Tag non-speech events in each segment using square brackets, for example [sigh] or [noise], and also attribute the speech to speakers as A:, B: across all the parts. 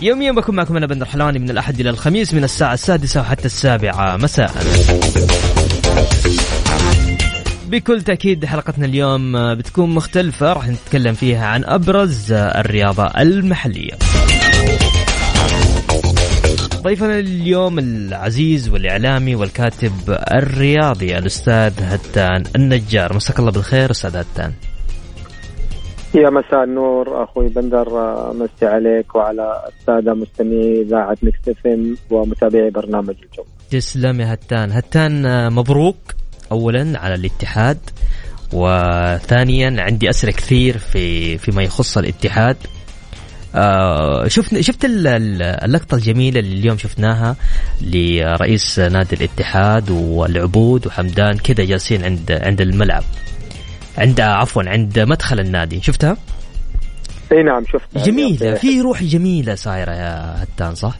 A: يوميا بكون معكم أنا بندر حلواني من الأحد إلى الخميس من الساعة السادسة وحتى السابعة. مساء. بكل تأكيد حلقتنا اليوم بتكون مختلفة راح نتكلم فيها عن أبرز الرياضة المحلية. ضيفنا اليوم العزيز والإعلامي والكاتب الرياضي الأستاذ هتان النجار. مساك الله بالخير أستاذ هتان.
B: يا مساء النور أخوي بندر. مسي عليك وعلى السادة مستمعي إذاعة ام ومتابعي برنامج الجو.
A: تسلم يا هتان. هتان مبروك اولا على الاتحاد وثانيا عندي اسئله كثير في فيما يخص الاتحاد. آه شفت شفت ال- ال- اللقطة الجميلة اللي اليوم شفناها لرئيس نادي الاتحاد والعبود وحمدان كذا جالسين عند عند الملعب. عند عفوا عند مدخل النادي. شفتها؟
B: إي نعم شفت
A: جميلة. في روح جميلة صايره يا هتان صح؟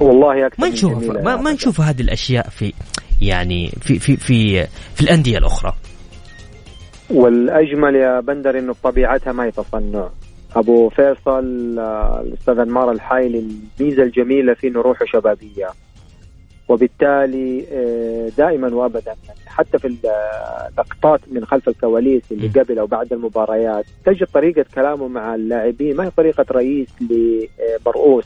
B: والله أكثر
A: ما نشوف ما, ما. نشوف هذه الأشياء في يعني في في في في الأندية الأخرى.
B: والأجمل يا بندر إنه بطبيعتها ما هي تصنع. أبو فيصل آه، الأستاذ أنمار الحايلي الميزة الجميلة فيه إنه روحه شبابية. وبالتالي آه، دائما وابدا يعني حتى في اللقطات من خلف الكواليس اللي. قبل أو بعد المباريات تجد طريقة كلامه مع اللاعبين ما هي طريقة رئيس لمرؤوس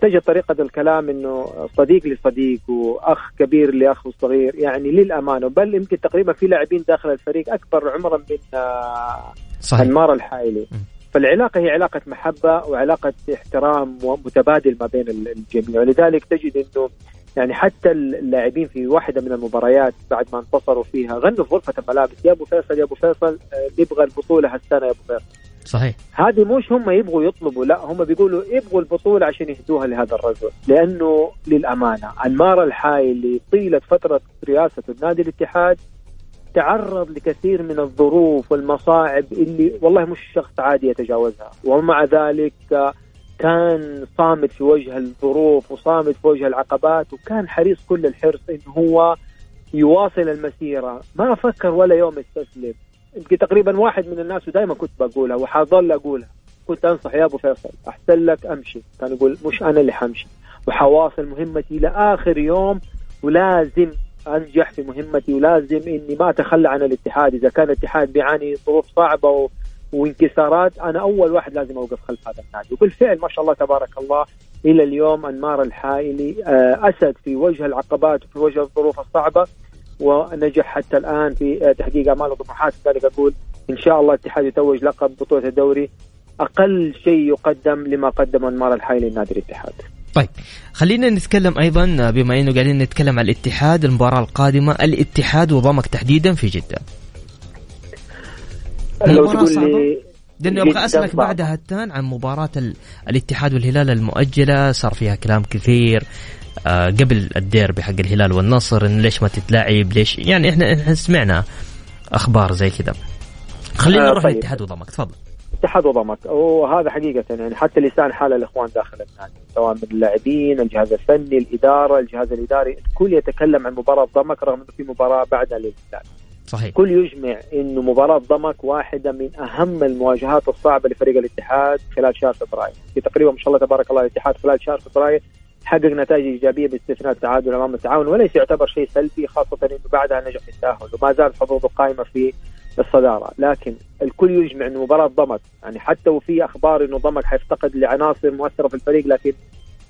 B: تجد طريقة الكلام إنه صديق لصديق وأخ كبير لأخ صغير يعني للأمانة. بل يمكن تقريبا في لاعبين داخل الفريق أكبر عمرا من آه،
A: صحيح.
B: أنمار الحايلي
A: م.
B: فالعلاقة هي علاقة محبة وعلاقة احترام متبادل ما بين الجميع. ولذلك تجد إنه يعني حتى اللاعبين في واحدة من المباريات بعد ما انتصروا فيها غنوا في غرفة الملابس. يا أبو فيصل يا أبو فيصل آه، نبغى البطولة هالسنة يا أبو فيصل.
A: صحيح.
B: هذه مش هم يبغوا يطلبوا لا هم بيقولوا يبغوا البطولة عشان يهدوها لهذا الرجل. لأنه للأمانة أنمار الحايلي طيلة فترة رئاسة نادي الاتحاد تعرض لكثير من الظروف والمصاعب اللي والله مش شخص عادي يتجاوزها. ومع ذلك آه، كان صامت في وجه الظروف وصامت في وجه العقبات وكان حريص كل الحرص انه هو يواصل المسيرة. ما فكر ولا يوم يستسلم تقريبا واحد من الناس ودائما كنت بقولها وحاظل أقولها. كنت أنصح يا أبو فيصل أحسن لك أمشي. كان يقول مش أنا اللي حمشي. وحواصل مهمتي لاخر يوم ولازم أنجح في مهمتي ولازم إني ما أتخلى عن الاتحاد. إذا كان الاتحاد بيعاني ظروف صعبة و... وانكسارات. أنا أول واحد لازم أوقف خلف هذا النادي. وبالفعل ما شاء الله تبارك الله إلى اليوم أنمار الحائلي آه، أسد في وجه العقبات وفي وجه الظروف الصعبة ونجح حتى الآن في آه، تحقيق امال وطموحات لذلك أقول إن شاء الله الاتحاد يتوج لقب بطولة الدوري أقل شيء يقدم لما قدم أنمار الحائلي لنادي الاتحاد.
A: طيب خلينا نتكلم أيضا بما إنه قاعدين نتكلم عن الاتحاد المباراة القادمة الاتحاد وضمك تحديدا في جدة.
B: لو
A: مباراة
B: تقول
A: صعبة؟
B: لي
A: لأنه
B: أبغى
A: اسالك. بعدها هتان عن مباراة ال... الاتحاد والهلال المؤجلة. صار فيها كلام كثير. آه قبل الديربي حق الهلال والنصر انه ليش ما تتلعب؟ ليش؟ يعني إحنا إحنا سمعنا أخبار زي كذا. خلينا
B: آه،
A: نروح
B: طيب.
A: للاتحاد وضمك. تفضل.
B: اتحاد وضمك. وهذا حقيقة يعني حتى لسان حال الإخوان داخل النادي سواء من اللاعبين الجهاز الفني الإدارة الجهاز الإداري الكل يتكلم عن مباراة ضمك رغم إنه في مباراة بعدها للهلال
A: صحيح.
B: الكل يجمع إنه مباراة ضمك واحدة من أهم المواجهات الصعبة لفريق الاتحاد خلال شهر فبراير. في تقريبا ما شاء الله تبارك الله الاتحاد خلال شهر فبراير حقق نتائج إيجابية باستثناء التعادل أمام التعاون وليس يعتبر شيء سلبي خاصة إنه بعدها نجح في التأهل وما زالت حظوظه قائمة في الصدارة. لكن الكل يجمع إنه مباراة ضمك يعني حتى وفي أخبار إنه ضمك حيفتقد لعناصر مؤثرة في الفريق لكن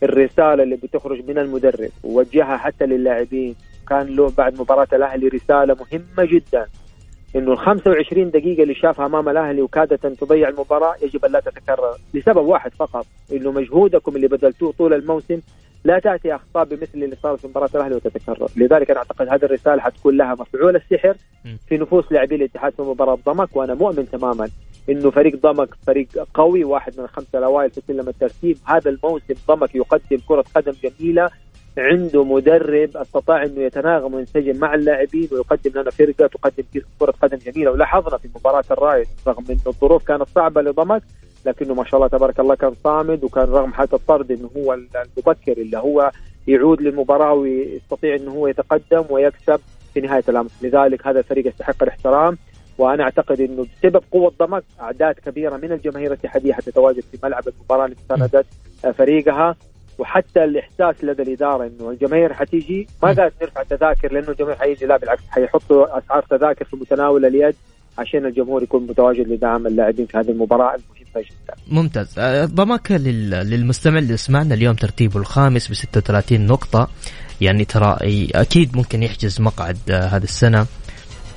B: الرسالة اللي بتخرج من المدرب ووجهها حتى للاعبين كان له بعد مباراة الأهلي رسالة مهمة جدا. إنه ال 25 دقيقة اللي شافها أمام الأهلي وكادت أن تضيع المباراة يجب أن لا تتكرر. لسبب واحد فقط إنه مجهودكم اللي بذلتوه طول الموسم لا تأتي أخطاء بمثل اللي صارت في مباراة الأهلي وتتكرر، لذلك أنا أعتقد هذه الرسالة حتكون لها مفعول السحر في نفوس لاعبي الاتحاد في مباراة ضمك وأنا مؤمن تماما إنه فريق ضمك فريق قوي واحد من الخمسه الأوائل في سلم الترتيب، هذا الموسم ضمك يقدم كرة قدم جميلة عنده مدرب استطاع إنه يتناغم وينسجم مع اللاعبين ويقدم لنا فرقة تقدم كرة قدم جميلة. ولاحظنا في مباراة الرايد رغم إنه الظروف كانت صعبة لضمك لكنه ما شاء الله تبارك الله كان صامد وكان رغم حالة الطرد إنه هو المبكر اللي هو يعود للمباراة ويستطيع إنه هو يتقدم ويكسب في نهاية الامر، لذلك هذا الفريق يستحق الاحترام وأنا أعتقد إنه بسبب قوة ضمك أعداد كبيرة من الجماهير الاتحادية حتتواجد في ملعب المباراة لمسانده فريقها. وحتى الإحساس لدى الإدارة إنه الجماهير حتيجي ما قالت نرفع تذاكر لأنه الجماهير حيجي لا بالعكس حيحطوا أسعار تذاكر في متناول اليد عشان الجمهور يكون متواجد لدعم اللاعبين في هذه المباراة المهمة جدا.
A: ممتاز، أه، ضمك للمستمع اللي سمعنا اليوم ترتيبه الخامس ب 36 نقطة. يعني ترى أكيد ممكن يحجز مقعد أه، هذه السنة.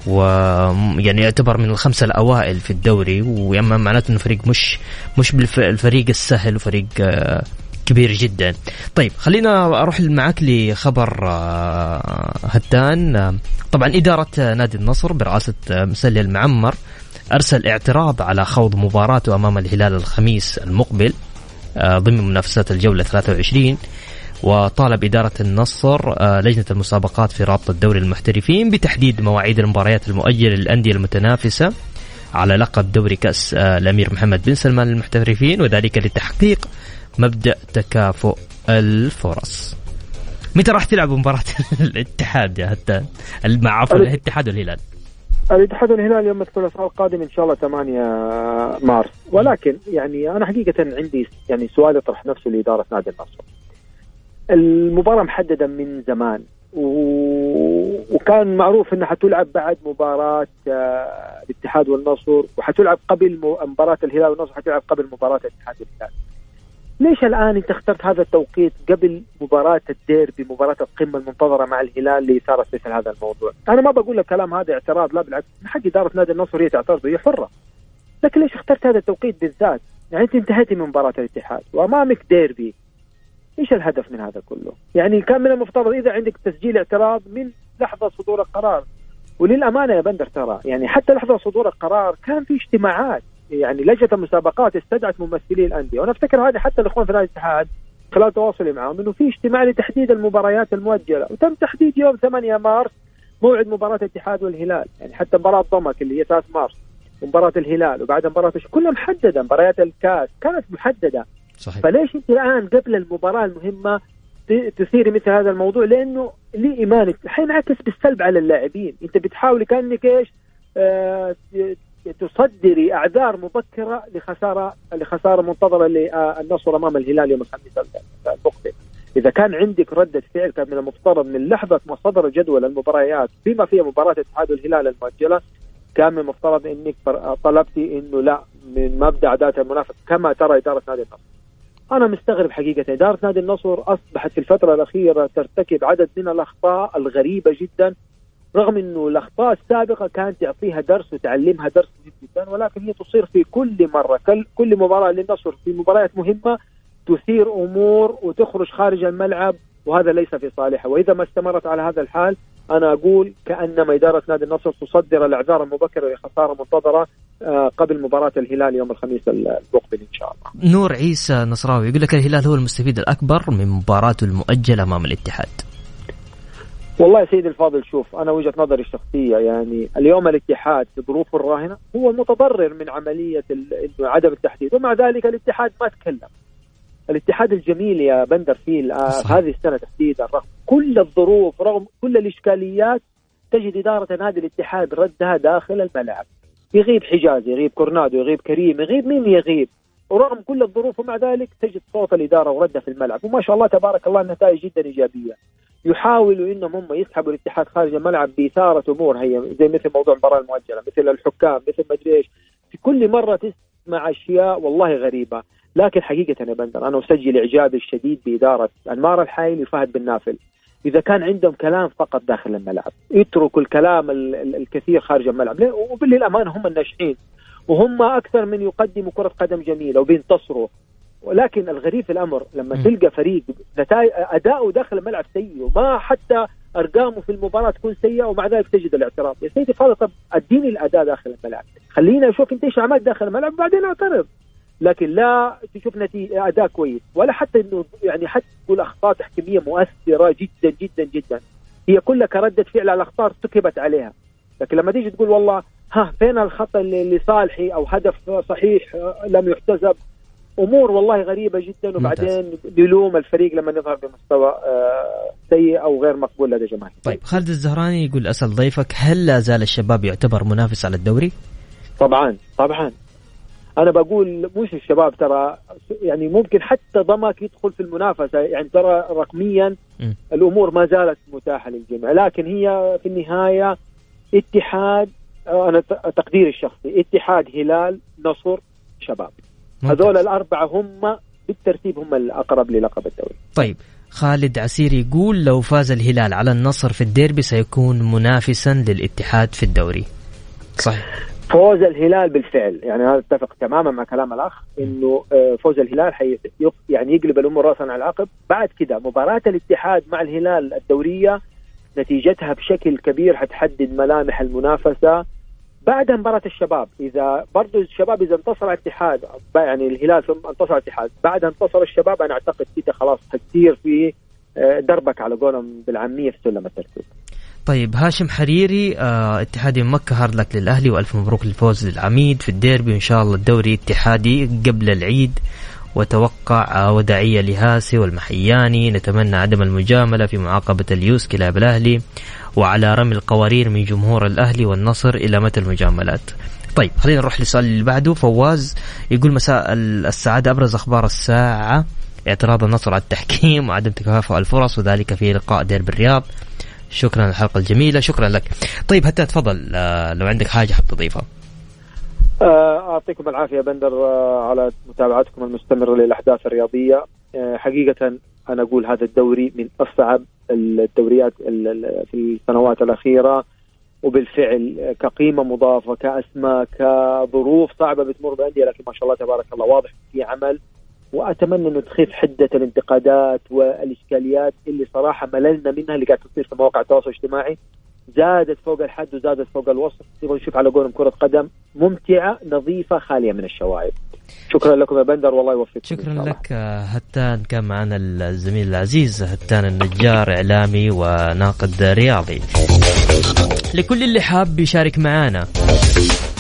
A: ويعني يعتبر من الخمسة الأوائل في الدوري. ويما معناته أنه فريق مش مش بالفريق السهل وفريق أه، كبير جدا. طيب خلينا أروح معك لخبر آه، هتان. آه، طبعا إدارة نادي النصر برئاسة آه، مسلي المعمر أرسل اعتراض على خوض مباراته أمام الهلال الخميس المقبل ضمن منافسات الجولة 23 وطالب إدارة النصر لجنة المسابقات في رابطة الدوري المحترفين بتحديد مواعيد المباريات المؤجلة للأندية المتنافسة على لقب دوري كأس الأمير محمد بن سلمان للمحترفين وذلك لتحقيق مبدأ تكافؤ الفرص. متى راح تلعب مباراة [laughs] الاتحاد يا هتان مع عفوا الاتحاد والهلال؟
B: الاتحاد والهلال يوم الثلاثاء القادم إن شاء الله 8 مارس. ولكن يعني أنا حقيقة عندي يعني سؤال يطرح نفسه لإدارة نادي النصر. المباراة محددة من زمان و... وكان معروف إنها حتلعب بعد مباراة آه، الاتحاد والنصر وحتلعب قبل مباراة الهلال والنصر حتلعب قبل مباراة الاتحاد والهلال. ليش الآن أنت اخترت هذا التوقيت قبل مباراة الديربي مباراة القمة المنتظرة مع الهلال لاثاره مثل هذا الموضوع؟ أنا ما بقول الكلام هذا اعتراض لا بالعكس من حق إدارة نادي النصر هي تعترض هي حرة. لكن ليش اخترت هذا التوقيت بالذات؟ يعني أنت انتهيتي من مباراة الاتحاد وأمامك ديربي. إيش الهدف من هذا كله؟ يعني كان من المفترض إذا عندك تسجيل اعتراض من لحظة صدور القرار وللأمانة يا بندر ترى يعني حتى لحظة صدور القرار كان في اجتماعات يعني لجنة المسابقات استدعت ممثلي الأندية. وأنا أفتكر هذه حتى الإخوان في نادي الاتحاد خلال تواصلي معهم إنه في اجتماع لتحديد المباريات المؤجلة. وتم تحديد يوم 8 مارس موعد مباراة الاتحاد والهلال. يعني حتى مباراة ضمك اللي هي 3 مارس ومباراه الهلال وبعد مباراة كلها محددة مباريات الكاس كانت محددة. صحيح. فليش أنت الآن قبل المباراة المهمة تثيري مثل هذا الموضوع؟ لأنه لي ايمان حينعكس بالسلب على اللاعبين. أنت بتحاولي كأنك إيش؟ آه تصدري أعذار مبكرة لخساره لخسارة منتظرة للنصر أمام الهلال يوم الخميس المقبل. إذا كان عندك ردة فعل كان من المفترض من لحظة ما صدر جدول المباريات بما فيها مباراة الاتحاد والهلال المؤجلة كان من المفترض إنك طلبتي إنه لا من مبدأ عدالة المنافس كما ترى إدارة نادي النصر. أنا مستغرب حقيقة إدارة نادي النصر أصبحت في الفترة الأخيرة ترتكب عدد من الأخطاء الغريبة جدا رغم إنه الأخطاء السابقة كانت تعطيها درس وتعلمها درس مهم جدا ولكن هي تصير في كل مرة كل مباراة للنصر في مباريات مهمة تثير أمور وتخرج خارج الملعب وهذا ليس في صالحها وإذا ما استمرت على هذا الحال أنا أقول كأنما إدارة نادي النصر تصدر الأعذار المبكرة لخساره منتظرة آه، قبل مباراة الهلال يوم الخميس المقبل إن شاء الله.
A: نور عيسى نصراوي يقول لك الهلال هو المستفيد الأكبر من مباراته المؤجلة أمام الاتحاد.
B: والله يا سيدي الفاضل شوف أنا وجهة نظري الشخصية يعني اليوم الاتحاد في ظروفه الراهنة هو المتضرر من عملية عدم التحديد ومع ذلك الاتحاد ما تكلم. الاتحاد الجميل يا بندر فيه هذه السنة تحديدا رغم كل الظروف رغم كل الإشكاليات تجد إدارة نادي الاتحاد ردها داخل الملعب. يغيب حجازي يغيب كورنادو يغيب كريم يغيب مين يغيب؟ ورغم كل الظروف ومع ذلك تجد صوت الإدارة ورده في الملعب. وما شاء الله تبارك الله النتائج جدا إيجابية. يحاولوا إنهم هم يسحبوا الاتحاد خارج الملعب بإثارة أمور. هي زي مثل موضوع المباراة المؤجلة مثل الحكام مثل ما أدري إيش. في كل مرة تسمع أشياء والله غريبة. لكن حقيقة يا بندر أنا أسجل إعجابي الشديد بإدارة أنمار الحايلي وفهد بن نافل. إذا كان عندهم كلام فقط داخل الملعب يتركوا الكلام الكثير خارج الملعب. وبالأمانة هم الناجحين وهم أكثر من يقدموا كرة قدم جميلة وبينتصروا. ولكن الغريب في الأمر لما م. تلقى فريق نتائج أداؤه داخل الملعب سيء وما حتى أرقامه في المباراة تكون سيئة ومع ذلك تجد الاعتراض يا سيدي فاضل طب أديني الأداء داخل الملعب. خلينا أشوف أنت إيش عملت داخل الملعب وبعدين اعترض لكن لا تشوف نتيجه أداء كويس ولا حتى إنه يعني حتى تقول أخطاء تحكيمية مؤثرة جدا جدا جدا. هي كلها كردة فعل على الأخطاء ارتكبت عليها. لكن لما تيجي تقول والله ها فين الخطأ اللي لصالحي أو هدف صحيح لم يحتسب أمور والله غريبة جدا وبعدين نلوم الفريق لما يظهر بمستوى آه، سيء أو غير مقبول لدى جماهير
A: طيب خالد الزهراني يقول أسأل ضيفك هل لا زال الشباب يعتبر منافس على الدوري؟
B: طبعا طبعا. أنا بقول مش الشباب ترى يعني ممكن حتى ضمك يدخل في المنافسة يعني ترى رقميا م. الأمور ما زالت متاحة للجميع. لكن هي في النهاية اتحاد آه، أنا تقديري الشخصي اتحاد هلال نصر شباب. هذول الأربعة هم بالترتيب هم الأقرب للقب الدوري
A: طيب خالد عسيري يقول لو فاز الهلال على النصر في الديربي سيكون منافسا للاتحاد في الدوري. صحيح.
B: فوز الهلال بالفعل يعني هذا اتفق تماما مع كلام الأخ إنه آه، فوز الهلال حي يعني يقلب الأمور راسا على العقب. بعد كده مباراة الاتحاد مع الهلال الدورية نتيجتها بشكل كبير حتحدد ملامح المنافسة بعدها مباراة الشباب إذا برضو الشباب إذا انتصر الاتحاد يعني الهلال ثم انتصر الاتحاد بعدها انتصر الشباب أنا أعتقد كده خلاص حتصير في آه، دربك على قولهم بالعامية في سلم الترتيب.
A: طيب هاشم حريري آه اتحادي مكة hard luck للأهلي وألف مبروك للفوز للعميد في الديربي وإن شاء الله الدوري اتحادي قبل العيد. وتوقع آه وداعية لهاسي والمحياني نتمنى عدم المجاملة في معاقبة اليوسكي لاعب الأهلي. وعلى رمي القوارير من جمهور الأهلي والنصر إلى متى المجاملات؟ طيب خلينا نروح للسؤال اللي بعده. فواز يقول مساء السعادة أبرز أخبار الساعة اعتراض النصر على التحكيم وعدم تكافؤ الفرص وذلك في لقاء ديربي الرياض شكرا على الحلقة الجميلة شكرا لك. طيب حتى تفضل. آه، لو عندك حاجة حاب تضيفها.
B: آه، أعطيكم العافية بندر آه، على متابعتكم المستمرة للأحداث الرياضية. حقيقة أنا أقول هذا الدوري من أصعب الدوريات في السنوات الأخيرة وبالفعل كقيمة مضافة كأسماء كظروف صعبة بتمر بأندية لكن ما شاء الله تبارك الله واضح في عمل. وأتمنى إنه تخف حدة الانتقادات والإشكاليات اللي صراحة مللنا منها اللي قاعد تصير في مواقع التواصل الاجتماعي. زادت فوق الحد وزادت فوق الوصف نبغى نشوف على قولهم كرة قدم ممتعة نظيفة خالية من الشوائب شكرا لكم يا بندر والله يوفقك
A: شكرا لك هتان. كان معنا الزميل العزيز هتان النجار إعلامي وناقد رياضي. لكل اللي حاب يشارك معنا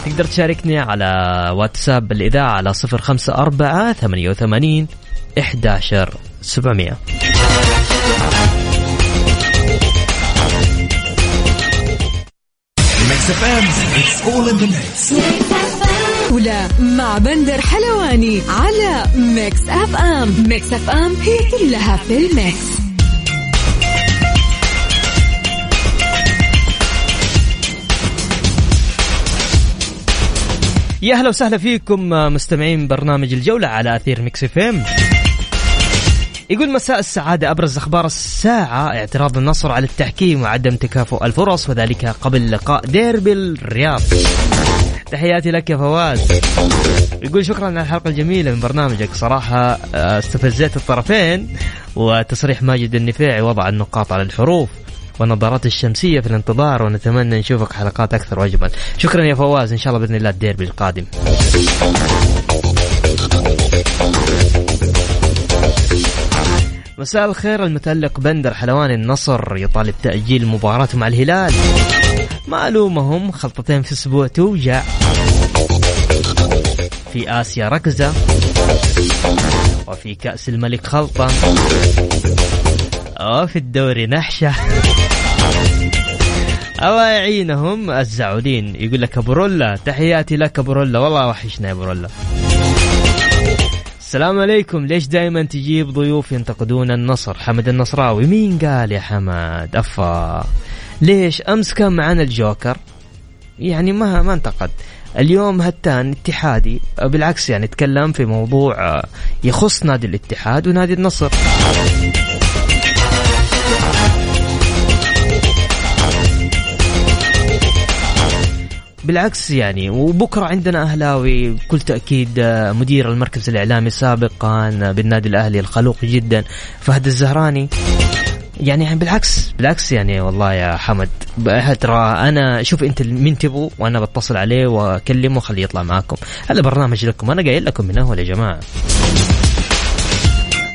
A: تقدر تشاركني على واتساب الإذاعة على صفر خمسة أربعة ثمانية وثمانين إحداشر سبعمية.
C: ولا مع بندر حلواني على Mix FM. Mix FM هي كلها في ال mix.
A: يا أهلا وسهلا فيكم مستمعين برنامج الجولة على أثير Mix FM. يقول مساء السعادة أبرز أخبار الساعة اعتراض النصر على التحكيم وعدم تكافؤ الفرص وذلك قبل لقاء ديربي الرياض. تحياتي لك يا فواز. يقول شكرا على الحلقة الجميلة من برنامجك. صراحة آه، استفزيت الطرفين وتصريح ماجد النفيعي وضع النقاط على الحروف والنظارات الشمسية في الانتظار ونتمنى نشوفك حلقات أكثر وأجمل. شكرا يا فواز. إن شاء الله بإذن الله الديربي القادم. مساء الخير المتألق بندر حلواني النصر يطالب تأجيل المباراة مع الهلال. معلومهم خلطتين في أسبوع توجع. في آسيا ركزة. وفي كأس الملك خلطة. وفي الدوري نحشة. الله يعينهم الزعودين يقول لك أبو رولا تحياتي لك أبو رولا. والله وحشنا يا أبو رولا. السلام عليكم. ليش دائما تجيب ضيوف ينتقدون النصر؟ حمد النصراوي. مين قال يا حمد؟ أفا. ليش أمس كان معنا الجوكر؟ يعني ما ما انتقد. اليوم هتان اتحادي بالعكس يعني تكلم في موضوع يخص نادي الاتحاد ونادي النصر. بالعكس يعني وبكرة عندنا أهلاوي بكل تأكيد مدير المركز الإعلامي سابقا بالنادي الأهلي الخلوق جدا فهد الزهراني. يعني بالعكس. بالعكس يعني والله يا حمد ترى أنا شوف أنت مين تبغوا وأنا بتصل عليه وأكلمه خليه يطلع معاكم. هذا برنامج لكم أنا قايل لكم من اول يا جماعة.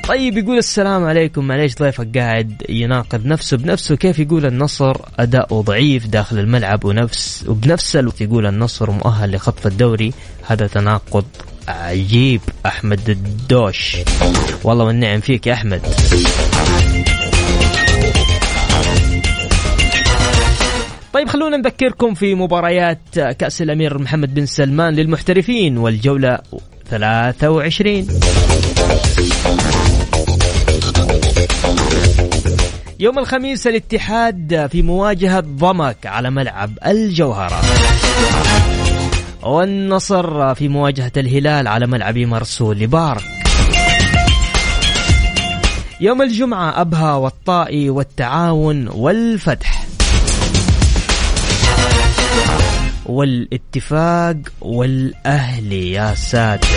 A: طيب يقول السلام عليكم. معليش ضيفك قاعد يناقض نفسه بنفسه. كيف يقول النصر؟ أداؤه ضعيف داخل الملعب ونفس وبنفس الوقت يقول النصر مؤهل لخطف الدوري. هذا تناقض عجيب أحمد الدوش. والله والنعم فيك يا أحمد. طيب خلونا نذكركم في مباريات كأس الأمير محمد بن سلمان للمحترفين والجولة 23 يوم الخميس الاتحاد في مواجهة ضمك على ملعب الجوهرة. والنصر في مواجهة الهلال على ملعب مرسول لبارك. يوم الجمعة أبها والطائي والتعاون والفتح. والاتفاق والأهلي يا ساتر.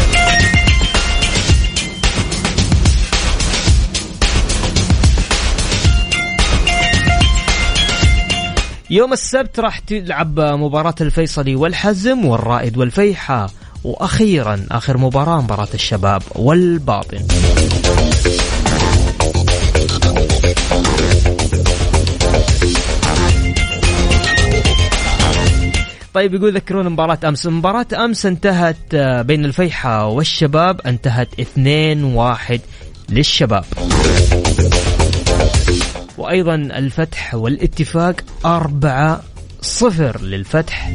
A: يوم السبت راح تلعب مباراة الفيصلي والحزم والرائد والفيحة وأخيرا آخر مباراة مباراة الشباب والباطن. طيب يقول ذكرون مباراة أمس. مباراة أمس انتهت آه، بين الفيحة والشباب انتهت 2-1 للشباب. وأيضا الفتح والاتفاق 4 صفر للفتح.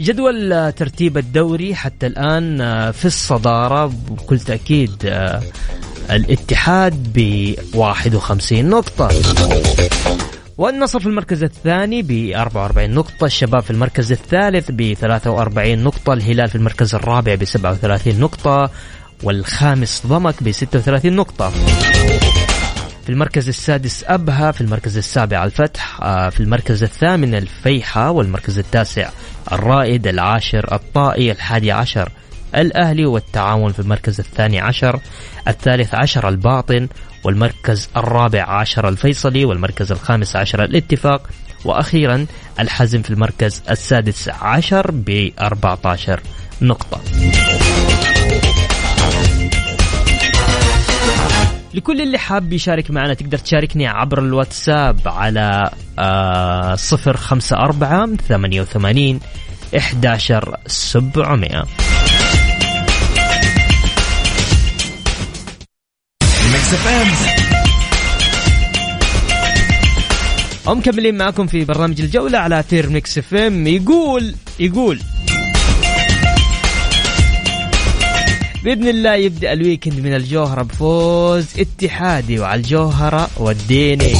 A: جدول ترتيب الدوري حتى الآن آه، في الصدارة بكل تأكيد آه، الاتحاد ب 51 نقطة. والنصر في المركز الثاني ب 44 نقطة الشباب في المركز الثالث ب 43 نقطة الهلال في المركز الرابع ب 37 نقطة والخامس ضمك ب 36 نقطة. في المركز السادس أبها في المركز السابع الفتح آه، في المركز الثامن الفيحة والمركز التاسع الرائد العاشر الطائي الحادي عشر الأهلي والتعاون في المركز الثاني عشر الثالث عشر الباطن والمركز الرابع عشر الفيصلي والمركز الخامس عشر الاتفاق وأخيرا الحزم في المركز السادس عشر ب 14 نقطة. لكل اللي حاب يشارك معنا تقدر تشاركني عبر الواتساب على آه صفر خمسة أربعة ثمانية وثمانين إحداشر سبعمائة ومكملين معكم في برنامج الجولة على أثير Mix FM يقول يقول. بإذن الله يبدأ الويكند من الجوهرة بفوز اتحادي وعلى الجوهره وديني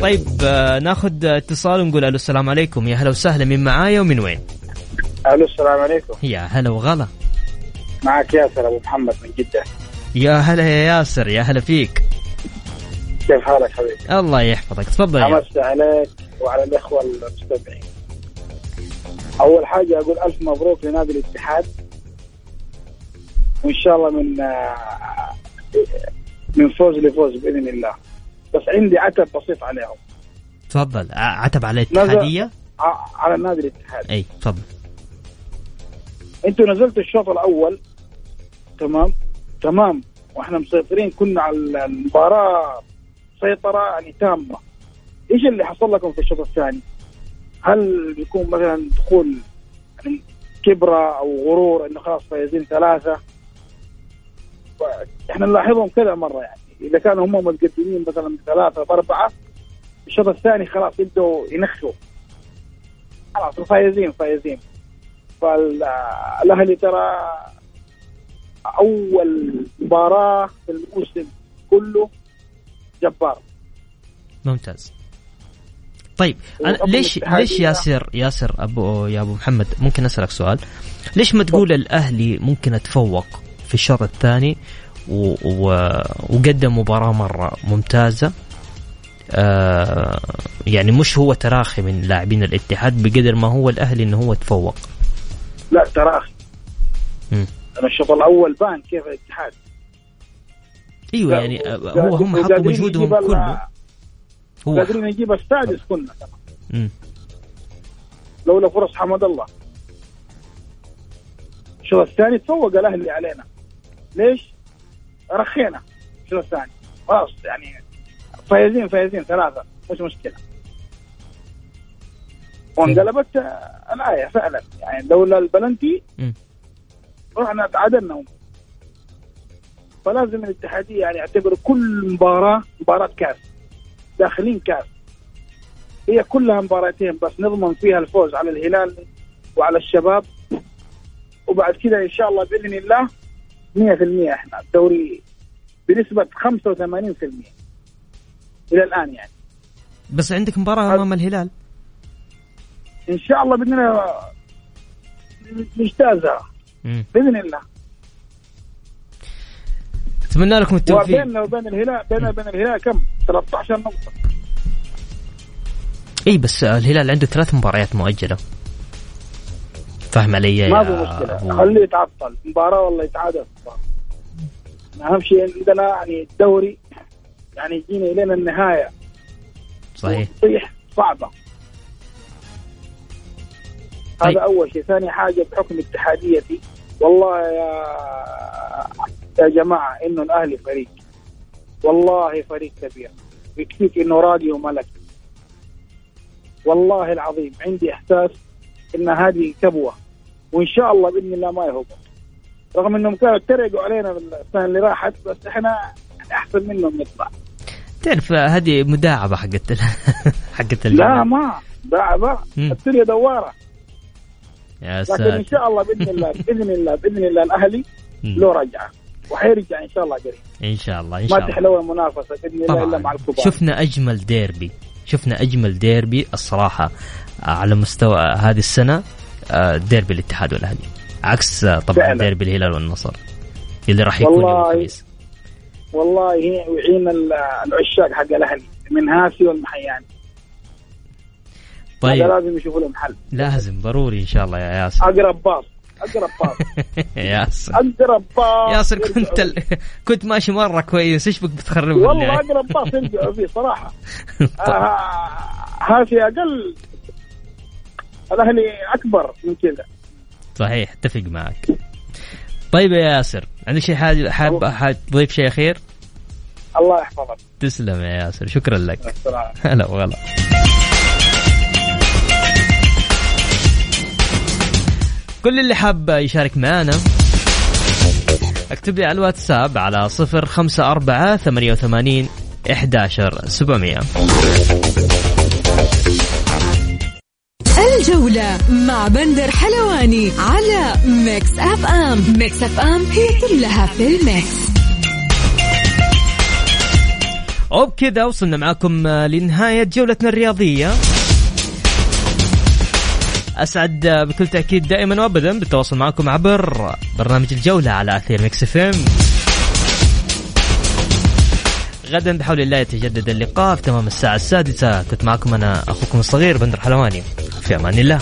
A: طيب آه، ناخذ اتصال ونقول ألو السلام عليكم. يا هلا وسهلا من معايا ومن وين؟
D: ألو السلام عليكم.
A: يا هلا وغلا.
D: معك ياسر أبو محمد من جدة.
A: يا هلا يا ياسر يا هلا فيك.
D: كيف حالك حبيبي؟
A: الله يحفظك تفضل. يا
D: امسي عليك وعلى الإخوة المستمعين. أول حاجة أقول ألف مبروك لنادي الاتحاد. وإن شاء الله من آه، من فوز لفوز بإذن الله. بس عندي عتب بسيط عليهم.
A: تفضل. عتب على الاتحادية؟
D: ع- على نادي الاتحاد.
A: أي تفضل.
D: أنتوا نزلتوا الشوط الأول تمام؟ تمام. وإحنا مسيطرين كنا على المباراة سيطرة يعني تامة. إيش اللي حصل لكم في الشوط الثاني؟ هل بيكون مثلا دخول يعني كبرة أو غرور إنه خلاص فايزين ثلاثة؟ إحنا نلاحظهم كذا مرة يعني. إذا كانوا هم متقدمين مثلا بثلاثة باربعه الشوط الثاني خلاص يبدوا ينخوا خلاص فايزين فايزين. فالاهلي ترى أول مباراة في الموسم كله جبار.
A: ممتاز. طيب أنا ليش ليش
D: يا-
A: ياسر ياسر ابو يا أبو محمد ممكن أسألك سؤال؟ ليش ما تقول الأهلي ممكن أتفوق في الشوط الثاني و... و... وقدم مباراة مرة ممتازة؟ آه يعني مش هو تراخي من لاعبين الاتحاد بقدر ما هو الأهلي إنه هو تفوق.
D: لا تراخي. أنا الشوط الأول بان كيف الاتحاد. أيوه
A: يعني هو هم حطوا مجهودهم كله. هو.
D: قادرين نجيب السادس كنا. لولا فرص حمد الله. الشوط الثاني تفوق الأهلي علينا. ليش؟ رخينا الشوط الثاني. خلاص يعني فايزين فايزين ثلاثة. مش مشكلة. وانقلبت الآية فعلا. يعني لولا البلنتي. رحنا تعادلنا هم. فلازم الاتحادية يعني يعتبر كل مباراة مباراة كاس. داخلين كاس. هي كلها مباراتين بس نضمن فيها الفوز على الهلال وعلى الشباب. وبعد كده إن شاء الله بإذن الله 100% إحنا الدوري بنسبة 85% إلى الآن يعني.
A: بس عندك
D: مباراة
A: أمام الهلال.
D: إن شاء الله بإذن الله نجتازها
A: مم.
D: بإذن الله.
A: أتمنى لكم التوفيق.
D: وبيننا وبين الهلال بيننا وبين الهلال كم؟ 13 نقطة.
A: إي بس الهلال عنده ثلاث مباريات مؤجلة. فاهم علي
D: ما في
A: مشكلة.
D: خليه يتعطل. مباراة والله يتعادل. أهم شيء عندنا يعني الدوري يعني يجينا إلينا النهاية.
A: صحيح.
D: وتطيح صعبة.
A: طيب.
D: هذا أول شيء. ثاني حاجة بحكم اتحاديتي. والله يا يا جماعة إنه الأهلي فريق. والله فريق كبير. يكفيك إنه راقي وملك والله العظيم عندي إحساس إن هذه كبوة. وإن شاء الله بإذن الله ما يهبط رغم إنهم كانوا اتريقوا علينا السنة اللي راحت بس إحنا أحسن منهم نطلع.
A: تعرف هذه مداعبة حقت [laughs] حقت
D: لا. ما. دعبه
A: مم.
D: الدنيا دوارة.
A: يا
D: لكن
A: إن
D: شاء الله بإذن الله [laughs] بإذن الله بإذن الله
A: الأهلي.
D: له رجعه وحيرجع إن شاء الله قريب.
A: إن شاء الله إن
D: ما
A: شاء الله.
D: تحلو المنافسة بإذن الله إلا مع الكبار.
A: شفنا أجمل ديربي شفنا أجمل ديربي الصراحة آه، على مستوى هذه السنة آه، ديربي الاتحاد والأهلي. عكس آه، طبعا
D: فعلا.
A: ديربي الهلال والنصر اللي راح يكون
D: والله
A: الخميس.
D: والله ال- العشاق حق الأهلي من هاسي والمحياني
A: طيب.
D: هذا لازم يشوفوا لهم حل.
A: لازم ضروري إن شاء الله يا ياسر.
D: أقرب باص أقرب باص [laughs]
A: ياسر.
D: أقرب باص
A: ياسر. كنت ال... [laughs] كنت ماشي مرة كويس. إيش بك بتخربها
D: والله أقرب باص [laughs] يرجعوا فيه صراحة. آه، هاسي أقل. الاهلي أكبر من كذا.
A: صحيح اتفق معك. طيب يا ياسر عندك شيء حاجة حاب حاب تضيف شيء أخير؟
D: الله يحفظك.
A: تسلم يا ياسر شكرا لك. هلا وغلا. كل اللي حاب يشارك معنا اكتب لي على الواتساب على صفر خمسة أربعة ثمانية وثمانين إحداشر سبعمية.
C: الجولة مع بندر حلواني على ميكس أف أم. ميكس أف أم هي كلها في الميكس.
A: وبكذا وصلنا معاكم لنهاية جولتنا الرياضية. أسعد بكل تأكيد دائما وأبدا بالتواصل معكم عبر برنامج الجولة على أثير ميكس إف إم. غدا بحول الله يتجدد اللقاء في تمام الساعة السادسة. كنت معكم أنا أخوكم الصغير بندر حلواني. في أمان الله.